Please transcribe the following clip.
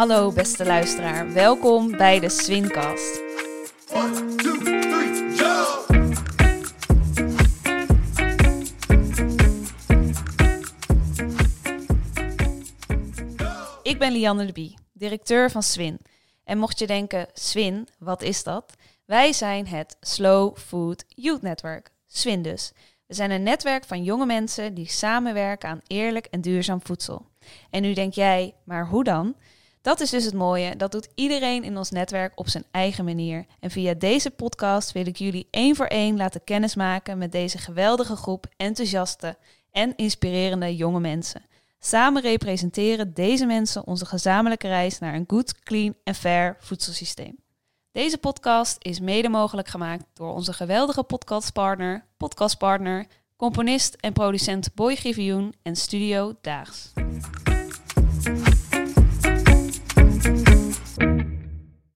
Hallo beste luisteraar, welkom bij de Swincast. Ik ben Lianne de Bie, directeur van Swin. En mocht je denken, Swin, wat is dat? Wij zijn het Slow Food Youth Network, Swin dus. We zijn een netwerk van jonge mensen die samenwerken aan eerlijk en duurzaam voedsel. En nu denk jij, maar hoe dan? Dat is dus het mooie, dat doet iedereen in ons netwerk op zijn eigen manier. En via deze podcast wil ik jullie één voor één laten kennismaken met deze geweldige groep enthousiaste en inspirerende jonge mensen. Samen representeren deze mensen onze gezamenlijke reis naar een goed, clean en fair voedselsysteem. Deze podcast is mede mogelijk gemaakt door onze geweldige podcastpartner, podcastpartner, componist en producent Boy Griffioen en Studio Daags.